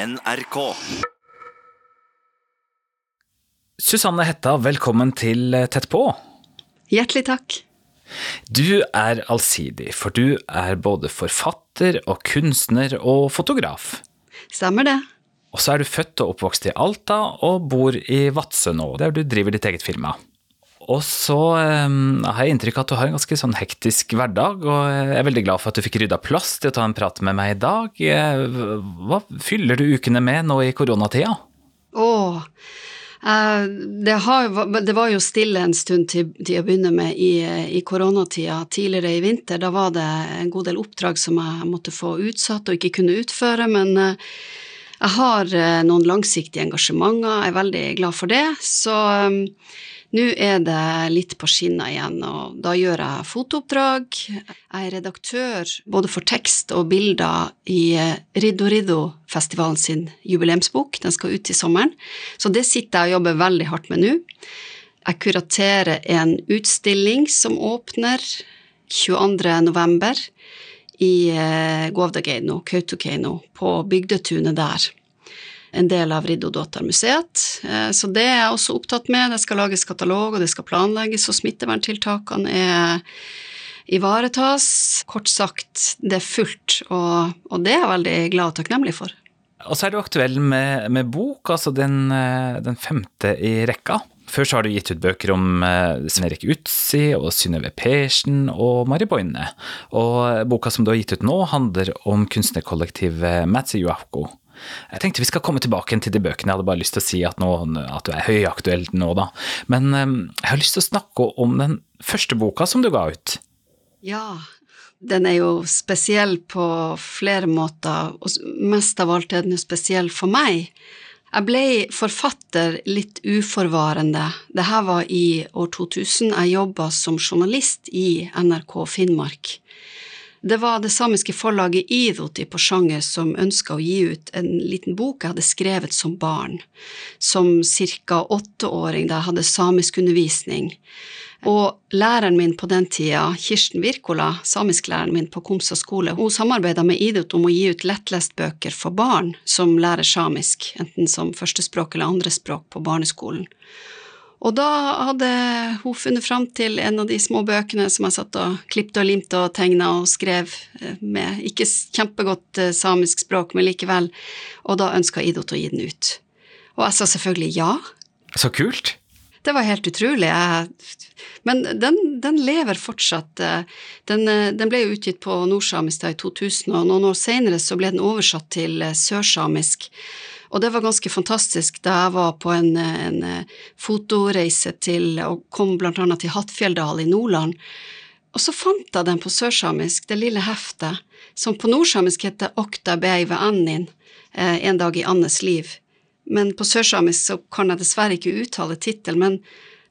NRK. Susanne Hetta, velkommen til Tett på. Hjertelig takk. Du er allsidig, for du er både forfatter og kunstner og fotograf. Stemmer det. Og så er du født og oppvokst i Alta og bor i Vadsø nå, der du driver ditt eget firma. Og så um, har jeg inntrykk av at du har en ganske sånn hektisk hverdag, og jeg er veldig glad for at du fikk rydda plass til å ta en prat med meg i dag. Eh, Hva fyller du ukene med nå i koronatida? Åh, eh, det, har, det var jo stille en stund til, til å begynne med i, i koronatida. Tidligere i vinter da var det en god del oppdrag som jeg måtte få utsatt og ikke kunne utføre, men eh, jeg har eh, noen langsiktige engasjementer, jeg er veldig glad for det. Så eh, nå er det litt på skinna igjen, og da gjør jeg fotooppdrag. Jeg er redaktør både for tekst og bilder i eh, Riddo Riddo-festivalen sin jubileumsbok. Den skal ut i sommeren, så det sitter jeg og jobber veldig hardt med nå. Jeg kuraterer en utstilling som åpner 22. november i Guavdageino, Kautokeino, på bygdetunet der. En del av Riddardotter-museet. Eh, Så det er jeg også opptatt med. Det skal lages katalog, og det skal planlegges, og smitteverntiltakene er ivaretas. Kort sagt, det er fullt, og, og det er jeg veldig glad og takknemlig for. Og så er du aktuell med, med bok, altså den, eh, den femte i rekka. Før så har du gitt ut bøker om eh, Svein Erik Utsi og Synnøve Persen og Mari Boine. Og boka som du har gitt ut nå, handler om kunstnerkollektivet Matsi Yuafko. Jeg tenkte vi skal komme tilbake til de bøkene. Jeg hadde bare lyst til å si at, nå, at du er høyaktuell nå, da. Men eh, jeg har lyst til å snakke om den første boka som du ga ut. Ja, den er jo spesiell på flere måter, og mest av alt er den jo spesiell for meg. Jeg ble forfatter litt uforvarende. Dette var i år 2000. Jeg jobba som journalist i NRK Finnmark. Det var det samiske forlaget Idot i Porsanger som ønska å gi ut en liten bok jeg hadde skrevet som barn, som ca. åtteåring da jeg hadde samiskundervisning. Og læreren min på den tida, Kirsten Wirkola, samisklæreren min på Komsa skole, hun samarbeida med Idot om å gi ut lettlestbøker for barn som lærer samisk, enten som førstespråk eller andrespråk på barneskolen. Og da hadde hun funnet fram til en av de små bøkene som jeg satt og klippte og limte og tegna og skrev eh, med ikke kjempegodt eh, samisk språk, men likevel, og da ønska Idot å gi den ut. Og jeg sa selvfølgelig ja. Så kult! Det var helt utrolig. Men den, den lever fortsatt. Den, eh, den ble utgitt på nordsamisk da i 2000, og noen år senere så ble den oversatt til sørsamisk. Og det var ganske fantastisk da jeg var på en, en eh, fotoreise til, og kom blant annet til Hattfjelldal i Nordland. Og så fant jeg den på sørsamisk, det lille heftet, som på nordsamisk heter Okta beive annin, eh, en dag i Annes liv. Men på sørsamisk så kan jeg dessverre ikke uttale tittelen, men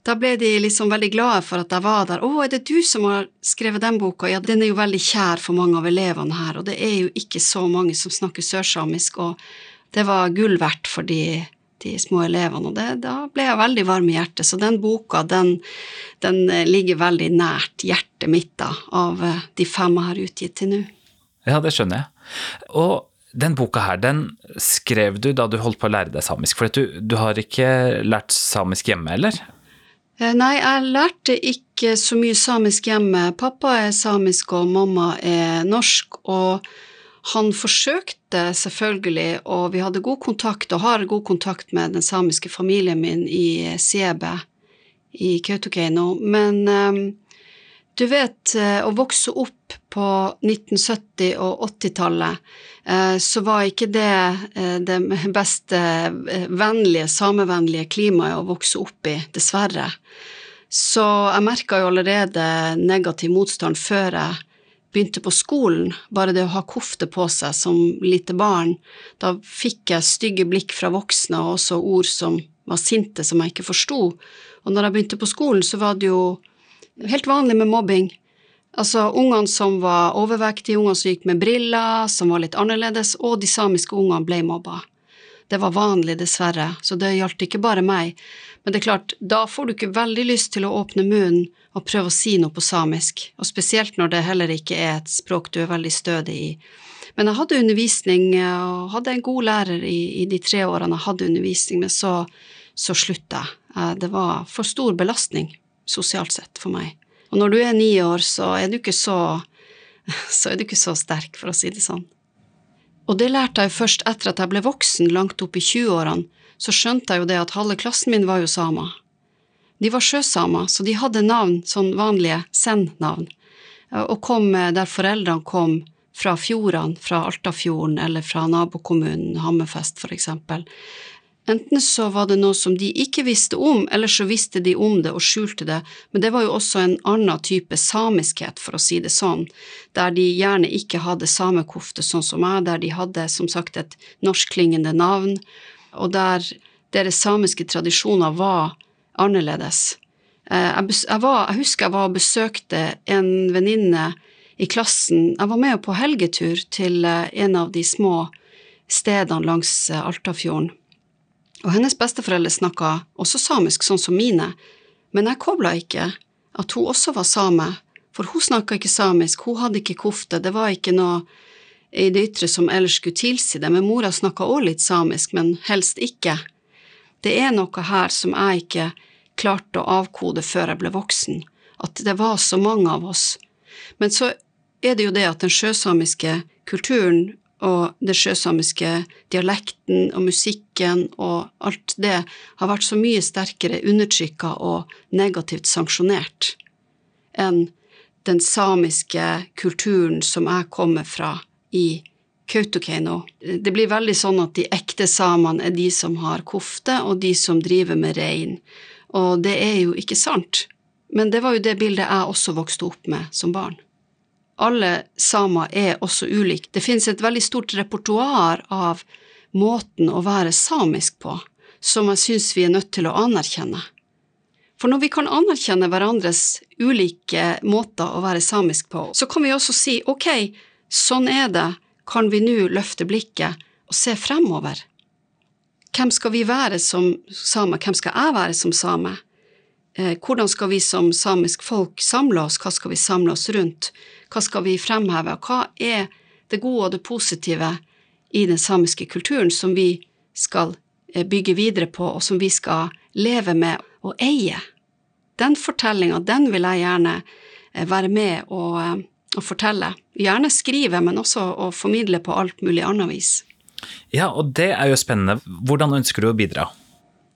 da ble de liksom veldig glade for at jeg var der. Å, er det du som har skrevet den boka? Ja, den er jo veldig kjær for mange av elevene her, og det er jo ikke så mange som snakker sørsamisk, og det var gull verdt for de, de små elevene, og det, da ble jeg veldig varm i hjertet. Så den boka, den, den eh, ligger veldig nært hjertet mitt da, av eh, de fem jeg har utgitt til nå. Ja, det skjønner jeg. Og den boka her, den skrev du da du holdt på å lære deg samisk, for du, du har ikke lært samisk hjemme, eller? Eh, Nei, jeg lærte ikke så mye samisk hjemme. Pappa er samisk, og mamma er norsk, og han forsøkte selvfølgelig, og vi hadde god kontakt, og har god kontakt med den samiske familien min i Siebe i Kautokeino, men um, du vet, eh, å vokse opp på 1970- og 80-tallet, eh, så var ikke det eh, det beste vennlige, samevennlige klimaet å vokse opp i, dessverre. Så jeg merka jo allerede negativ motstand før jeg begynte på skolen. Bare det å ha kofte på seg som lite barn, da fikk jeg stygge blikk fra voksne og også ord som var sinte, som jeg ikke forsto. Og når jeg begynte på skolen, så var det jo helt vanlig med mobbing. Altså ungene som var overvektige, ungene som gikk med briller, som var litt annerledes, og de samiske ungene ble mobba. Det var vanlig, dessverre, så det gjaldt ikke bare meg. Men det er klart, da får du ikke veldig lyst til å åpne munnen og prøve å si noe på samisk, og spesielt når det heller ikke er et språk du er veldig stødig i. Men jeg hadde undervisning, og hadde en god lærer i, i de tre årene jeg hadde undervisning, men så, så slutta jeg. Eh, det var for stor belastning sosialt sett for meg. Og når du er ni år, så er du ikke så, så, er du ikke så sterk, for å si det sånn. Og det lærte jeg først etter at jeg ble voksen, langt opp i 20-årene. Så skjønte jeg jo det at halve klassen min var jo samer. De var sjøsamer, så de hadde navn, sånn vanlige send-navn, og kom der foreldrene kom fra fjordene, fra Altafjorden eller fra nabokommunen Hammerfest, for eksempel. Enten så var det noe som de ikke visste om, eller så visste de om det og skjulte det, men det var jo også en annen type samiskhet, for å si det sånn, der de gjerne ikke hadde samekofte sånn som meg, der de hadde som sagt et norskklingende navn, og der deres samiske tradisjoner var annerledes. Eh, jeg, var, jeg husker jeg var og besøkte en venninne i klassen, jeg var med på helgetur til eh, en av de små stedene langs eh, Altafjorden og hennes besteforeldre snakka også samisk, sånn som mine, men jeg kobla ikke at hun også var same, for hun snakka ikke samisk, hun hadde ikke kofte, det var ikke noe i det ytre som ellers skulle tilsi det, men mora snakka også litt samisk, men helst ikke. Det er noe her som jeg ikke klarte å avkode før jeg ble voksen, at det var så mange av oss. Men så er det jo det at den sjøsamiske kulturen og den sjøsamiske dialekten og musikken og alt det har vært så mye sterkere undertrykka og negativt sanksjonert enn den samiske kulturen som jeg kommer fra i Kautokeino. Det blir veldig sånn at de ekte samene er de som har kofte, og de som driver med rein. Og det er jo ikke sant. Men det var jo det bildet jeg også vokste opp med som barn alle samer er også ulike. Det finnes et veldig stort repertoar av måten å være samisk på, som jeg syns vi er nødt til å anerkjenne. For når vi kan anerkjenne hverandres ulike måter å være samisk på, så kan vi også si ok, sånn er det, kan vi nå løfte blikket og se fremover? Hvem skal vi være som samer, hvem skal jeg være som same? Eh, hvordan skal vi som samisk folk samle oss, hva skal vi samle oss rundt? Hva skal vi fremheve? Hva er det gode og det positive i den samiske kulturen som vi skal eh, bygge videre på, og som vi skal leve med og eie? Den fortellinga, den vil jeg gjerne eh, være med og, og fortelle. Gjerne skrive, men også å formidle på alt mulig annet vis. Ja, og det er jo spennende. Hvordan ønsker du å bidra?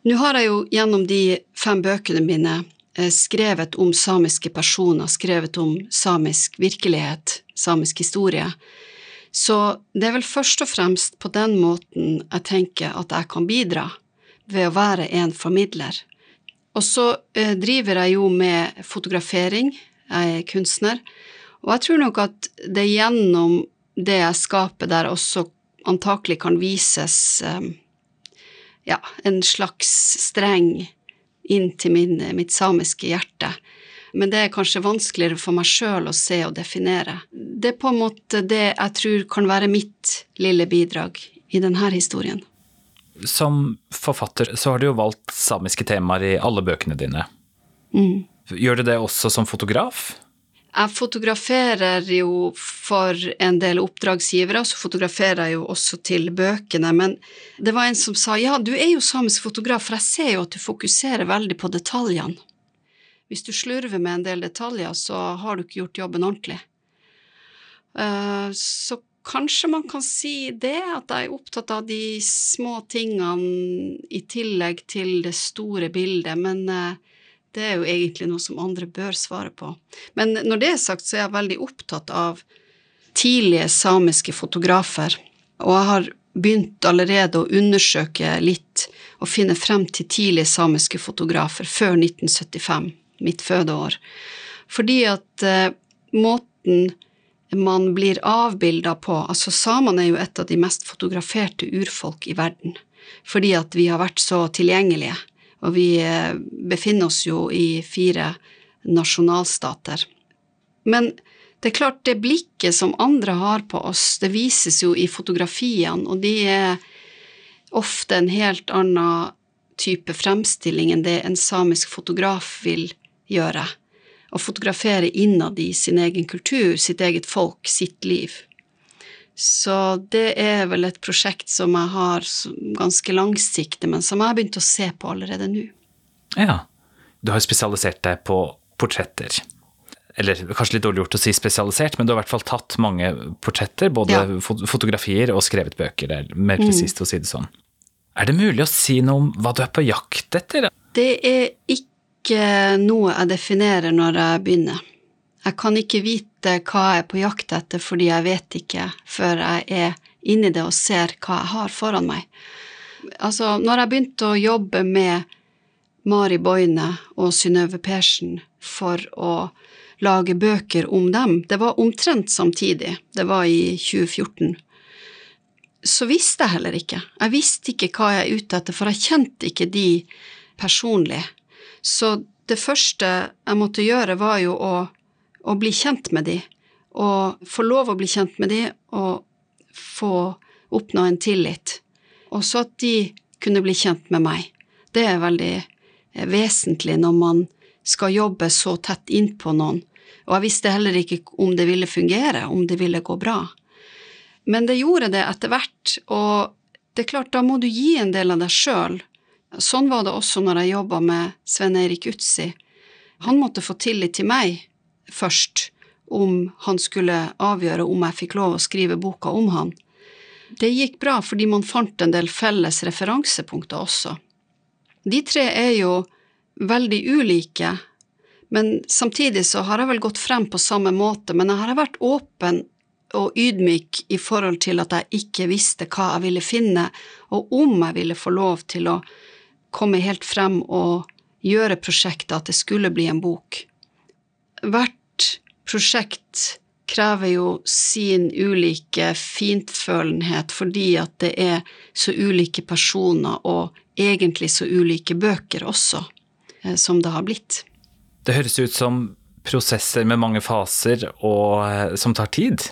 Nå har jeg jo gjennom de fem bøkene mine Eh, skrevet om samiske personer, skrevet om samisk virkelighet, samisk historie. Så det er vel først og fremst på den måten jeg tenker at jeg kan bidra, ved å være en formidler. Og så eh, driver jeg jo med fotografering, jeg er kunstner, og jeg tror nok at det gjennom det jeg skaper der, også antakelig kan vises eh, ja, en slags streng inn til min, mitt samiske hjerte. Men det er kanskje vanskeligere for meg sjøl å se og definere. Det er på en måte det jeg tror kan være mitt lille bidrag i denne historien. Som forfatter så har du jo valgt samiske temaer i alle bøkene dine. Mm. Gjør du det også som fotograf? Jeg fotograferer jo for en del oppdragsgivere, så fotograferer jeg jo også til bøkene. Men det var en som sa ja, du er jo samisk fotograf, for jeg ser jo at du fokuserer veldig på detaljene. Hvis du slurver med en del detaljer, så har du ikke gjort jobben ordentlig. Eh, så kanskje man kan si det, at jeg er opptatt av de små tingene i tillegg til det store bildet, men eh, det er jo egentlig noe som andre bør svare på. Men når det er sagt, så er jeg veldig opptatt av tidlige samiske fotografer, og jeg har begynt allerede å undersøke litt og finne frem til tidlige samiske fotografer før 1975, mitt fødeår. Fordi at eh, måten man blir avbilda på Altså, samene er jo et av de mest fotograferte urfolk i verden, fordi at vi har vært så tilgjengelige. Og vi eh, befinner oss jo i fire nasjonalstater. Men det er klart, det blikket som andre har på oss, det vises jo i fotografiene, og de er ofte en helt annen type fremstilling enn det en samisk fotograf vil gjøre. Å fotografere innad i sin egen kultur, sitt eget folk, sitt liv. Så det er vel et prosjekt som jeg har ganske langsiktig, men som jeg har begynt å se på allerede nå. Ja. Du har spesialisert deg på portretter. Eller kanskje litt dårlig gjort å si spesialisert, men du har i hvert fall tatt mange portretter. Både ja. fotografier og skrevet bøker. Det er mer presist mm. å si det sånn. Er det mulig å si noe om hva du er på jakt etter? Det er ikke noe jeg definerer når jeg begynner. Jeg kan ikke vite hva jeg er på jakt etter, fordi jeg vet ikke før jeg er inni det og ser hva jeg har foran meg. Altså, når jeg begynte å jobbe med Mari Boine og Synnøve Persen for å lage bøker om dem, det var omtrent samtidig, det var i 2014, så visste jeg heller ikke. Jeg visste ikke hva jeg er ute etter, for jeg kjente ikke de personlig. Så det første jeg måtte gjøre, var jo å å bli kjent med de, og få lov å bli kjent med de, og få oppnå en tillit. Og så at de kunne bli kjent med meg. Det er veldig eh, vesentlig når man skal jobbe så tett innpå noen. Og jeg visste heller ikke om det ville fungere, om det ville gå bra. Men det gjorde det etter hvert, og det er klart, da må du gi en del av deg sjøl. Sånn var det også når jeg jobba med Sven Eirik Utsi. Han måtte få tillit til meg, først om han skulle avgjøre om jeg fikk lov å skrive boka om han. Det gikk bra fordi man fant en del felles referansepunkter også. De tre er jo veldig ulike, men samtidig så har jeg vel gått frem på samme måte, men jeg har vært åpen og ydmyk i forhold til at jeg ikke visste hva jeg ville finne, og om jeg ville få lov til å komme helt frem og gjøre prosjektet at det skulle bli en bok. Hvert prosjekt krever jo sin ulike fintfølenhet fordi at det er så ulike personer og egentlig så ulike bøker også, eh, som det har blitt. Det høres ut som prosesser med mange faser og eh, som tar tid?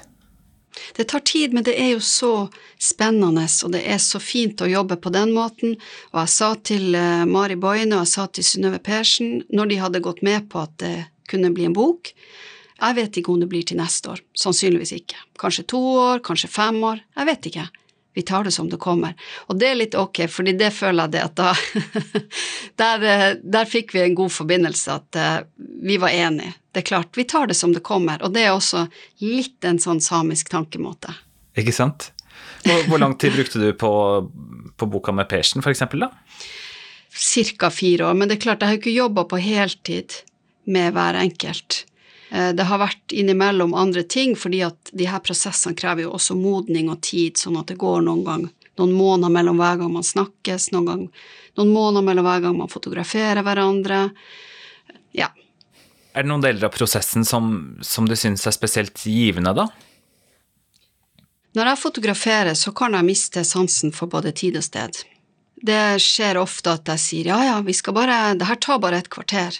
Det tar tid, men det er jo så spennende, og det er så fint å jobbe på den måten. Og jeg sa til eh, Mari Boine og jeg sa til Synnøve Persen, når de hadde gått med på at det kunne bli en bok, jeg vet ikke om det blir til neste år. Sannsynligvis ikke. Kanskje to år, kanskje fem år. Jeg vet ikke. Vi tar det som det kommer. Og det er litt ok, fordi det føler jeg det at da der, eh, der, fikk vi en god forbindelse, at uh, vi var enige. Det er klart, vi tar det som det kommer, og det er også litt en sånn samisk tankemåte. Ikke sant? Hvor, hvor lang tid brukte du på, på boka med Persen, for eksempel, da? Cirka fire år, men det er klart, jeg har jo ikke jobba på heltid med hver enkelt. Eh, det har vært innimellom andre ting, fordi at de her prosessene krever jo også modning og tid, sånn at det går noen gang noen måneder mellom hver gang man snakkes, noen, gang, noen måneder mellom hver gang man fotograferer hverandre. Ja. Er det noen deler av prosessen som, som du syns er spesielt givende, da? Når jeg fotograferer, så kan jeg miste sansen for både tid og sted. Det skjer ofte at jeg sier ja, ja, vi skal bare, det her tar bare et kvarter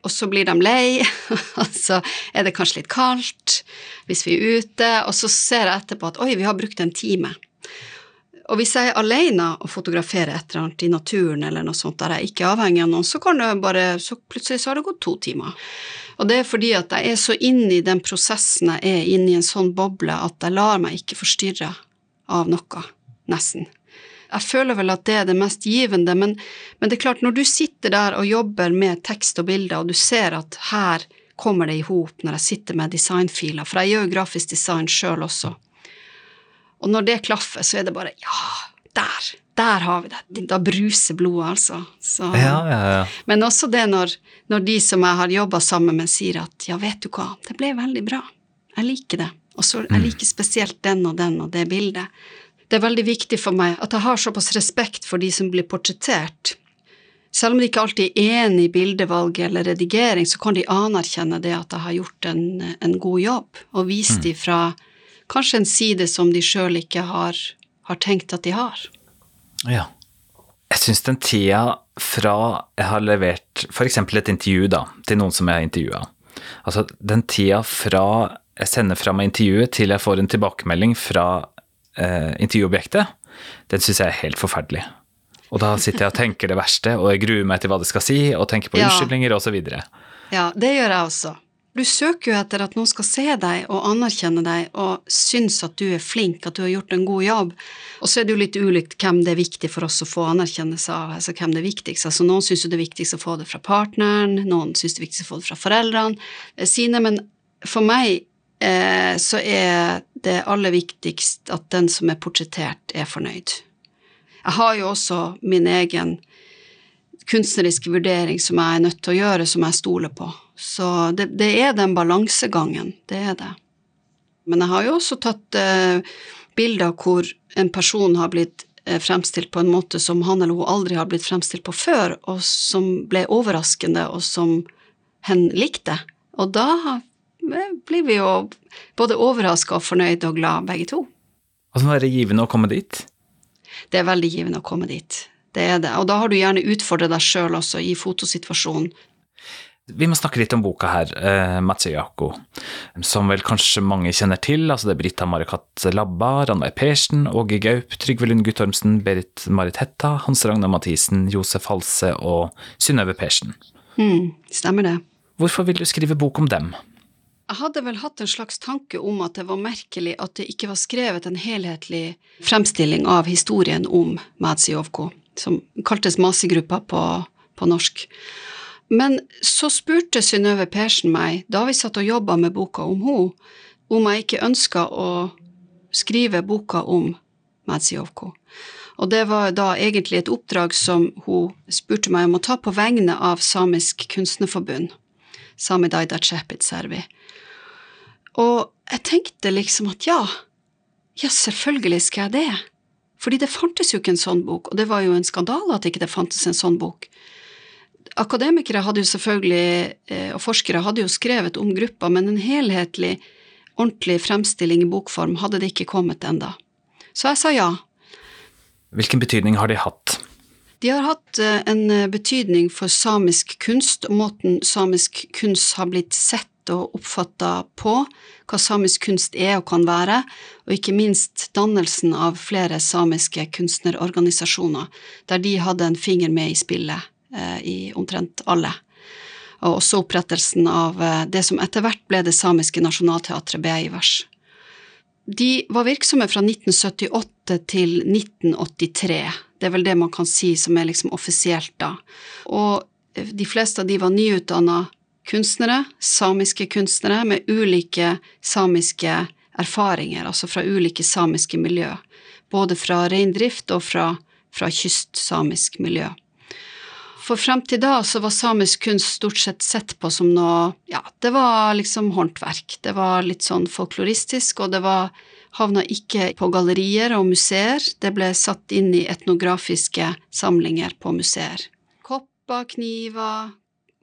og så blir de lei, og så er det kanskje litt kaldt hvis vi er ute, og så ser jeg etterpå at oi, vi har brukt en time. Og hvis jeg er alene og fotograferer et eller annet i naturen eller noe sånt der jeg ikke er avhengig av noen, så kan det bare Så plutselig så har det gått to timer. Og det er fordi at jeg er så inne i den prosessen jeg er inne i en sånn boble at jeg lar meg ikke forstyrre av noe, nesten. Jeg føler vel at det er det mest givende, men, men det er klart, når du sitter der og jobber med tekst og bilder, og du ser at her kommer det i hop når jeg sitter med designfiler, for jeg gjør grafisk design sjøl også, og når det klaffer, så er det bare ja, der, der har vi det. Da bruser blodet, altså. Så, ja, ja, ja. Men også det når, når de som jeg har jobba sammen med, sier at ja, vet du hva, det ble veldig bra. Jeg liker det. Og så jeg mm. liker spesielt den og den og det bildet det er veldig viktig for meg at jeg har såpass respekt for de som blir portrettert. Selv om de ikke alltid er enig i bildevalg eller redigering, så kan de anerkjenne det at jeg har gjort en, en god jobb, og vise mm. dem fra kanskje en side som de sjøl ikke har, har, tenkt at de har. Ja. Jeg syns den tida fra jeg har levert f.eks. et intervju da, til noen som jeg har intervjua, altså den tida fra jeg sender fra meg intervjuet til jeg får en tilbakemelding fra eh, intervjuobjektet, den syns jeg er helt forferdelig. Og da sitter jeg og tenker det verste, og jeg gruer meg til hva det skal si, og tenker på ja. unnskyldninger osv. Ja, det gjør jeg også. Du søker jo etter at noen skal se deg og anerkjenne deg og synes at du er flink, at du har gjort en god jobb. Og så er det jo litt ulikt hvem det er viktig for oss å få anerkjennelse av, altså hvem det er viktigst. Altså noen syns det er viktigst å få det fra partneren, noen syns det er viktigst å få det fra foreldrene sine, men for meg eh, så er det er aller viktigst at den som er portrettert, er fornøyd. Jeg har jo også min egen kunstneriske vurdering som jeg er nødt til å gjøre, som jeg stoler på. Så det, det er den balansegangen, det er det. Men jeg har jo også tatt eh, bilder hvor en person har blitt eh, fremstilt på en måte som han eller hun aldri har blitt fremstilt på før, og som ble overraskende, og som hen likte. Og da eh, blir vi jo både overraska og fornøyd og glad, begge to. Og så er det givende å komme dit? Det er veldig givende å komme dit. Det er det. Og da har du gjerne utfordra deg sjøl også i fotosituasjonen. Vi må snakke litt om boka her, eh, Matsuyako, som vel kanskje mange kjenner til. altså Det er Britta Marikat Labba, Ranveig Persen, Åge Gaup, Trygve Lund Guttormsen, Berit Marit Hetta, Hans Ragnar Mathisen, Josef Halse og Synnøve Persen. Mm, stemmer det. Hvorfor vil du skrive bok om dem? Jeg hadde vel hatt en slags tanke om at det var merkelig at det ikke var skrevet en helhetlig fremstilling av historien om Madsijovko som kaltes Masigruppa på, på norsk. Men så spurte Synnøve Persen meg, da vi satt og jobba med boka om henne, om jeg ikke ønska å skrive boka om Madsijovko. Og det var da egentlig et oppdrag som hun spurte meg om å ta på vegne av Samisk kunstnerforbund, Sami Daida Chepit Servi. Og jeg tenkte liksom at ja, ja, selvfølgelig skal jeg det. Fordi det fantes jo ikke en sånn bok, og det var jo en skandale at ikke det fantes en sånn bok. Akademikere hadde jo selvfølgelig, eh, og forskere hadde jo skrevet om gruppa, men en helhetlig, ordentlig fremstilling i bokform hadde det ikke kommet enda. Så jeg sa ja. Hvilken betydning har de hatt? De har hatt eh, en eh, betydning for samisk kunst, og måten samisk kunst har blitt sett og oppfatta på, hva samisk kunst er og kan være, og ikke minst dannelsen av flere samiske kunstnerorganisasjoner, der de hadde en finger med i spillet eh, i omtrent alle. Og også opprettelsen av eh, det som etter hvert ble det samiske nasjonalteatret Beaivers. De var virksomme fra 1978 til 1983. Det er vel det man kan si som er liksom offisielt da. Og de fleste av de var nyutdanna kunstnere, samiske kunstnere med ulike samiske erfaringer, altså fra ulike samiske miljø, både fra reindrift og fra, fra kystsamisk miljø. For frem til da så var samisk kunst stort sett sett på som noe Ja, det var liksom håndverk. Det var litt sånn folkloristisk, og det var havna ikke på gallerier og museer. Det ble satt inn i etnografiske samlinger på museer. Kopper, kniver,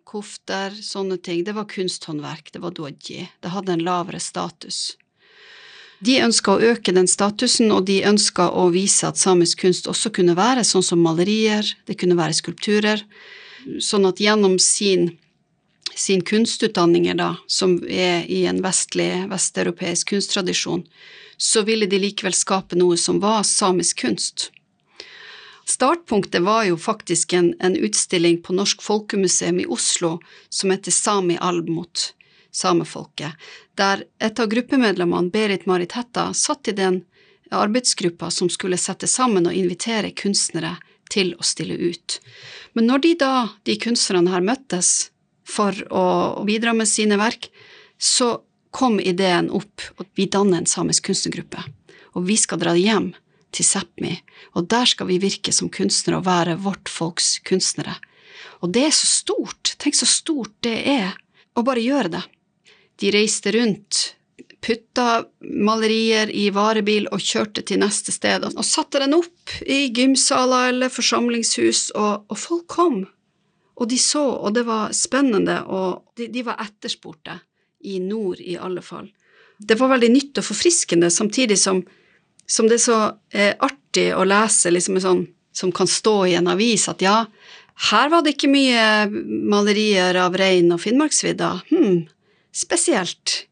kofter, sånne ting, det var kunsthåndverk, det var doji, det hadde en lavere status. De ønska å øke den statusen, og de ønska å vise at samisk kunst også kunne være sånn som malerier, det kunne være skulpturer, sånn at gjennom sin, sin kunstutdanninger, da, som er i en vestlig, vesteuropeisk kunsttradisjon, så ville de likevel skape noe som var samisk kunst. Startpunktet var jo faktisk en, en utstilling på Norsk Folkemuseum i Oslo som heter Sami Alb mot samefolket, der et av gruppemedlemmene, Berit Marit Hetta, satt i den arbeidsgruppa som skulle sette sammen og invitere kunstnere til å stille ut. Men når de da, de kunstnerne her, møttes for å bidra med sine verk, så kom ideen opp at vi danner en samisk kunstnergruppe, og vi skal dra hjem til Sápmi, og der skal vi virke som kunstnere og være vårt folks kunstnere. Og det er så stort, tenk så stort det er å bare gjøre det. De reiste rundt, putta malerier i varebil og kjørte til neste sted, og satte den opp i gymsaler eller forsamlingshus, og, og folk kom. Og de så, og det var spennende, og de, de var etterspurte, i nord i alle fall. Det var veldig nytt og forfriskende, samtidig som som det er så eh, artig å lese liksom sånn, som kan stå i en avis, at ja, her var det ikke mye malerier av rein og Finnmarksvidda. Hm, spesielt.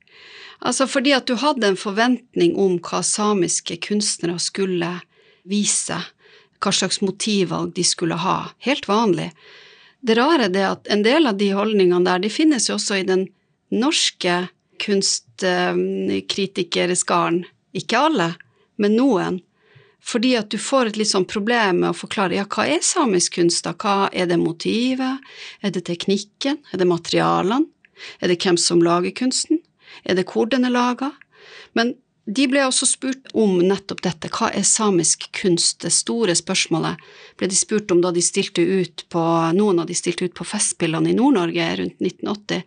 Altså fordi at du hadde en forventning om hva samiske kunstnere skulle vise, hva slags motivvalg de skulle ha. Helt vanlig. Det rare er at en del av de holdningene der, de finnes jo også i den norske kunstkritikerskaren, ikke alle, men noen, fordi at du får et litt sånn problem med å forklare ja, hva er samisk kunst, da? Hva er det motivet? Er det teknikken? Er det materialene? Er det hvem som lager kunsten? Er det hvor den er laga? Men de ble også spurt om nettopp dette, hva er samisk kunst? Det store spørsmålet ble de spurt om da de stilte ut på, noen av de stilte ut på Festspillene i Nord-Norge rundt 1980,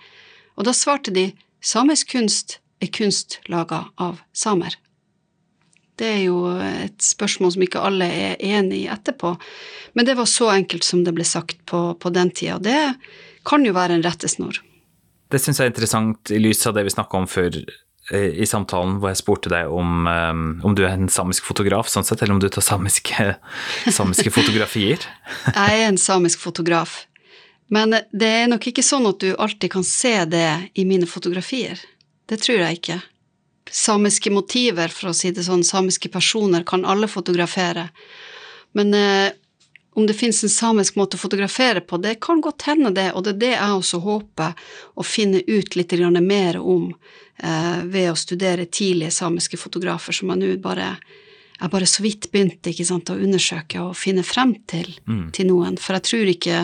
og da svarte de samisk kunst er kunst laga av samer. Det er jo et spørsmål som ikke alle er enig i etterpå, men det var så enkelt som det ble sagt på, på den tida. Det kan jo være en rettesnor. Det syns jeg er interessant i lys av det vi snakka om før eh, i samtalen, hvor jeg spurte deg om, um, om du er en samisk fotograf, sånn sett, eller om du tar samiske, samiske fotografier? jeg er en samisk fotograf, men det er nok ikke sånn at du alltid kan se det i mine fotografier. Det tror jeg ikke samiske motiver, for å si det sånn, samiske personer, kan alle fotografere. Men eh, om det finnes en samisk måte å fotografere på, det kan godt hende det, og det er det jeg også håper å finne ut litt mer om eh, ved å studere tidlige samiske fotografer, som jeg nå bare jeg bare så vidt begynte sant, å undersøke og finne frem til, mm. til noen, for jeg tror ikke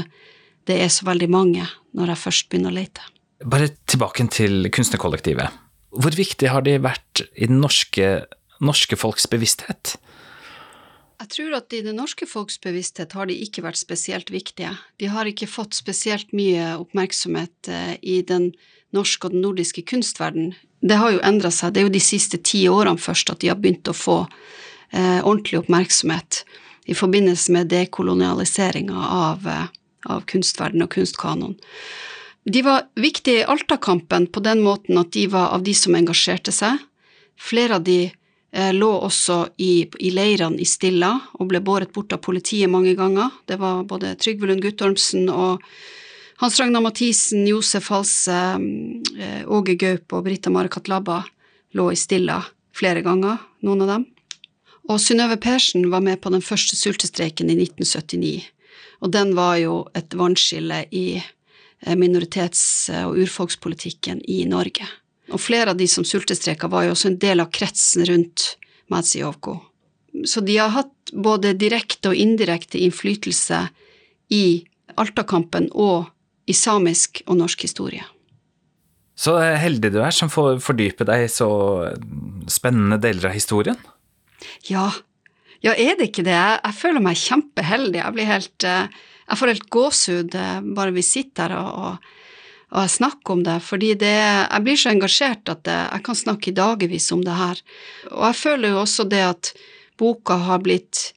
det er så veldig mange når jeg først begynner å lete. Bare tilbake til kunstnerkollektivet. Hvor viktig har de vært i den norske, norske folks bevissthet? Jeg tror at i det norske folks bevissthet har de ikke vært spesielt viktige. De har ikke fått spesielt mye oppmerksomhet eh, i den norske og den nordiske kunstverden. Det har jo endra seg. Det er jo de siste ti årene først at de har begynt å få eh, ordentlig oppmerksomhet i forbindelse med dekolonialiseringa av, eh, av kunstverden og kunstkanon. De var viktige i Alta-kampen på den måten at de var av de som engasjerte seg. Flere av de eh, lå også i, i leirene i Stilla og ble båret bort av politiet mange ganger. Det var både Trygve Lund Guttormsen og Hans Ragnar Mathisen, Josef Halse, eh, Åge Gaup og Brita Marekat Labba lå i Stilla flere ganger, noen av dem. Og Synnøve Persen var med på den første sultestreiken i 1979, og den var jo et vannskille i minoritets- og urfolkspolitikken i Norge. Og flere av de som sultestreka, var jo også en del av kretsen rundt Matsijovko. Så de har hatt både direkte og indirekte innflytelse i Alta-kampen og i samisk og norsk historie. Så heldig du er som får fordype deg i så spennende deler av historien. Ja. Ja, er det ikke det? Jeg føler meg kjempeheldig. Jeg blir helt uh, jeg får helt gåsehud eh, bare vi sitter her og, og, og snakker om det, fordi det, jeg blir så engasjert at det, jeg kan snakke i dagevis om det her. Og jeg føler jo også det at boka har blitt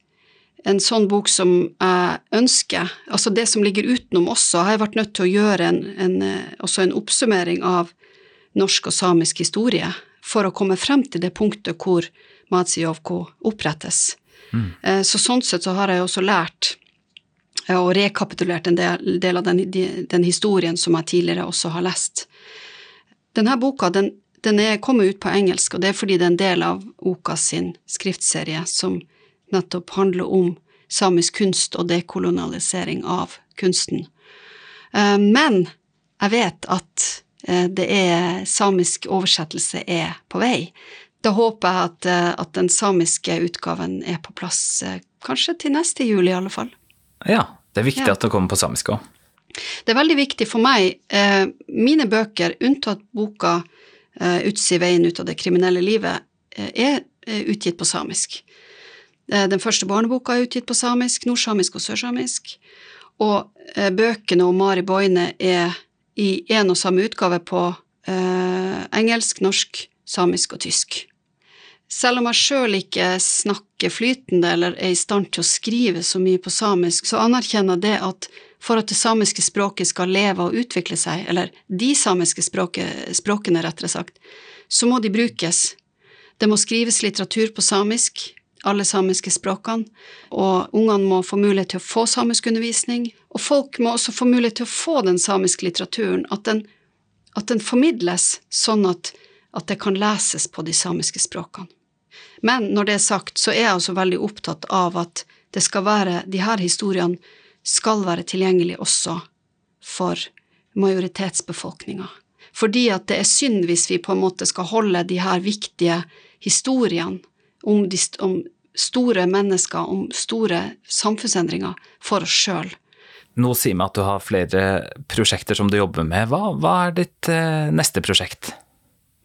en sånn bok som jeg ønsker, altså det som ligger utenom også. Jeg har vært nødt til å gjøre en, en, eh, også en oppsummering av norsk og samisk historie for å komme frem til det punktet hvor Matsijovko opprettes. Mm. Eh, så sånn sett så har jeg også lært og rekapitulert en del, del av den, den, historien som jeg tidligere også har lest. Denne boka den, den er kommet ut på engelsk, og det er fordi det er en del av Oka sin skriftserie som nettopp handler om samisk kunst og dekolonialisering av kunsten. Eh, men jeg vet at eh, det er samisk oversettelse er på vei. Da håper jeg at, eh, at den samiske utgaven er på plass kanskje til neste jul, i alle fall. Ja, det er viktig ja. at det kommer på samisk òg. Det er veldig viktig for meg. Eh, mine bøker, unntatt boka eh, Utsi veien ut av det kriminelle livet, eh, er utgitt på samisk. Den første barneboka er utgitt på samisk, nordsamisk og sørsamisk. Og bøkene om Mari Boine er i én og samme utgave på engelsk, norsk, samisk og tysk. Selv om jeg sjøl ikke snakker flytende eller er i stand til å skrive så mye på samisk, så anerkjenner det at for at det samiske språket skal leve og utvikle seg, eller de samiske språket, språkene, rettere sagt, så må de brukes. Det må skrives litteratur på samisk, alle samiske språkene, og ungene må få mulighet til å få samisk undervisning, og folk må også få mulighet til å få den samiske litteraturen, at den, at den formidles sånn at, at det kan leses på de samiske språkene. Men når det er sagt, så er jeg også veldig opptatt av at det skal være, de her historiene skal være tilgjengelig også for majoritetsbefolkninga. Fordi at det er synd hvis vi på en måte skal holde de her viktige historiene om, de, om store mennesker, om store samfunnsendringer, for oss sjøl. Nå sier vi at du har flere prosjekter som du jobber med. Hva, hva er ditt eh, neste prosjekt?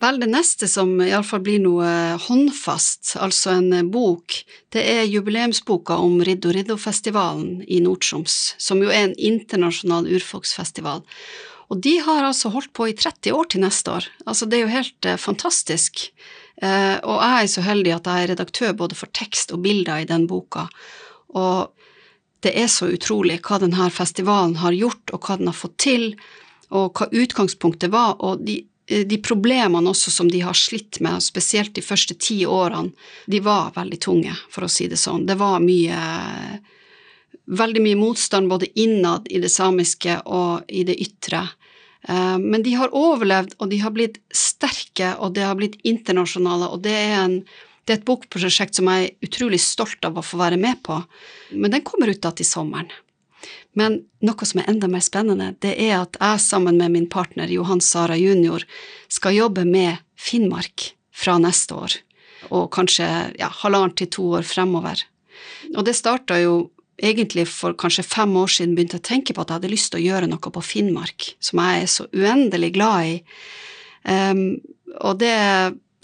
Vel, det neste som iallfall blir noe håndfast, altså en bok, det er jubileumsboka om Riddo Riddo-festivalen i Nord-Troms, som jo er en internasjonal urfolksfestival. Og de har altså holdt på i 30 år til neste år. Altså, det er jo helt eh, fantastisk. Eh, og jeg er så heldig at jeg er redaktør både for tekst og bilder i den boka. Og det er så utrolig hva denne festivalen har gjort, og hva den har fått til, og hva utgangspunktet var. og de Eh, de problemene også som de har slitt med, spesielt de første ti årene, de var veldig tunge, for å si det sånn. Det var mye Veldig mye motstand både innad i det samiske og i det ytre. Eh, men de har overlevd, og de har blitt sterke, og det har blitt internasjonale, og det er, en, det er et bokprosjekt som jeg er utrolig stolt av å få være med på. Men den kommer ut da til sommeren. Men noe som er enda mer spennende, det er at jeg sammen med min partner Johan Sara jr. skal jobbe med Finnmark fra neste år, og kanskje ja, halvannet til to år fremover. Og det starta jo egentlig for kanskje fem år siden begynte jeg å tenke på at jeg hadde lyst til å gjøre noe på Finnmark, som jeg er så uendelig glad i. Um, og, det,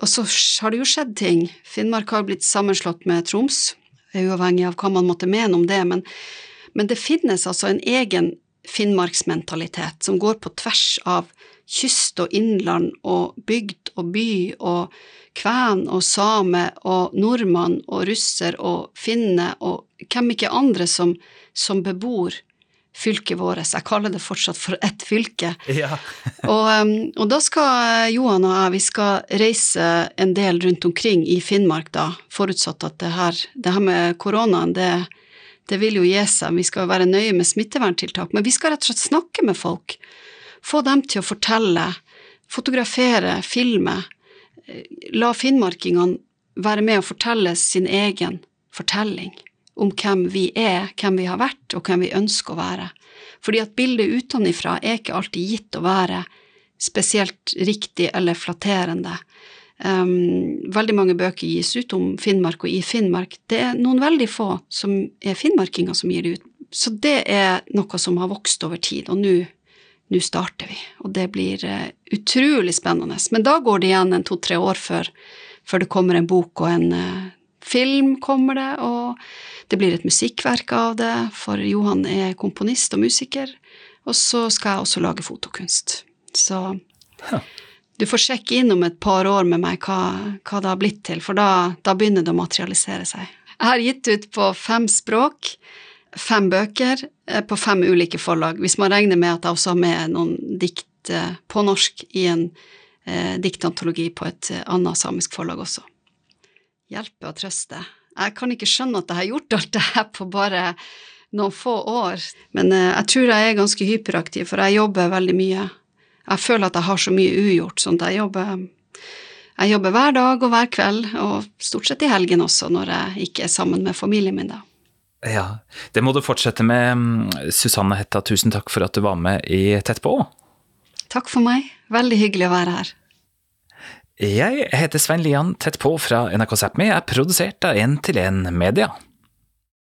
og så har det jo skjedd ting. Finnmark har blitt sammenslått med Troms, uavhengig av hva man måtte mene om det. men men det finnes altså en egen finnmarksmentalitet som går på tvers av kyst og innland og bygd og by og kven og same og nordmann og russer og finne og hvem ikke andre som, som bebor fylket vårt. Jeg kaller det fortsatt for ett fylke. Ja. og, um, og, da skal Johan og jeg vi skal reise en del rundt omkring i Finnmark, da, forutsatt at det her, det her med koronaen, det, det vil jo gi seg, vi skal være nøye med smitteverntiltak, men vi skal rett og slett snakke med folk. Få dem til å fortelle, fotografere, filme. La finnmarkingene være med å fortelle sin egen fortelling om hvem vi er, hvem vi har vært, og hvem vi ønsker å være. Fordi at bildet utenfra er ikke alltid gitt å være spesielt riktig eller flatterende. Um, veldig mange bøker gis ut om Finnmark og i Finnmark. Det er noen veldig få som er finnmarkinger som gir det ut. Så det er noe som har vokst over tid, og nå starter vi. Og det blir uh, utrolig spennende. Men da går det igjen en to-tre år før, før, det kommer en bok og en uh, film kommer det, og det blir et musikkverk av det, for Johan er komponist og musiker. Og så skal jeg også lage fotokunst. Så ja du får sjekke inn om et par år med meg hva, hva det har blitt til, for da, da, begynner det å materialisere seg. Jeg har gitt ut på fem språk, fem bøker, eh, på fem ulike forlag, hvis man regner med at jeg også har med noen dikt eh, på norsk i en eh, diktantologi på et eh, annet samisk forlag også. Hjelpe og trøste. Jeg kan ikke skjønne at jeg har gjort alt det her på bare noen få år, men eh, jeg tror jeg er ganske hyperaktiv, for jeg jobber veldig mye jeg føler at jeg har så mye ugjort, sånn at jeg jobber, jeg jobber hver dag og hver kveld, og stort sett i helgen også, når jeg ikke er sammen med familien min, da. Ja, det må du fortsette med. Susanne Hetta, tusen takk for at du var med i Tett på. Takk for meg. Veldig hyggelig å være her. Jeg heter Svein Lian Tett på fra NRK Sápmi, er produsert av 1 til 1 Media.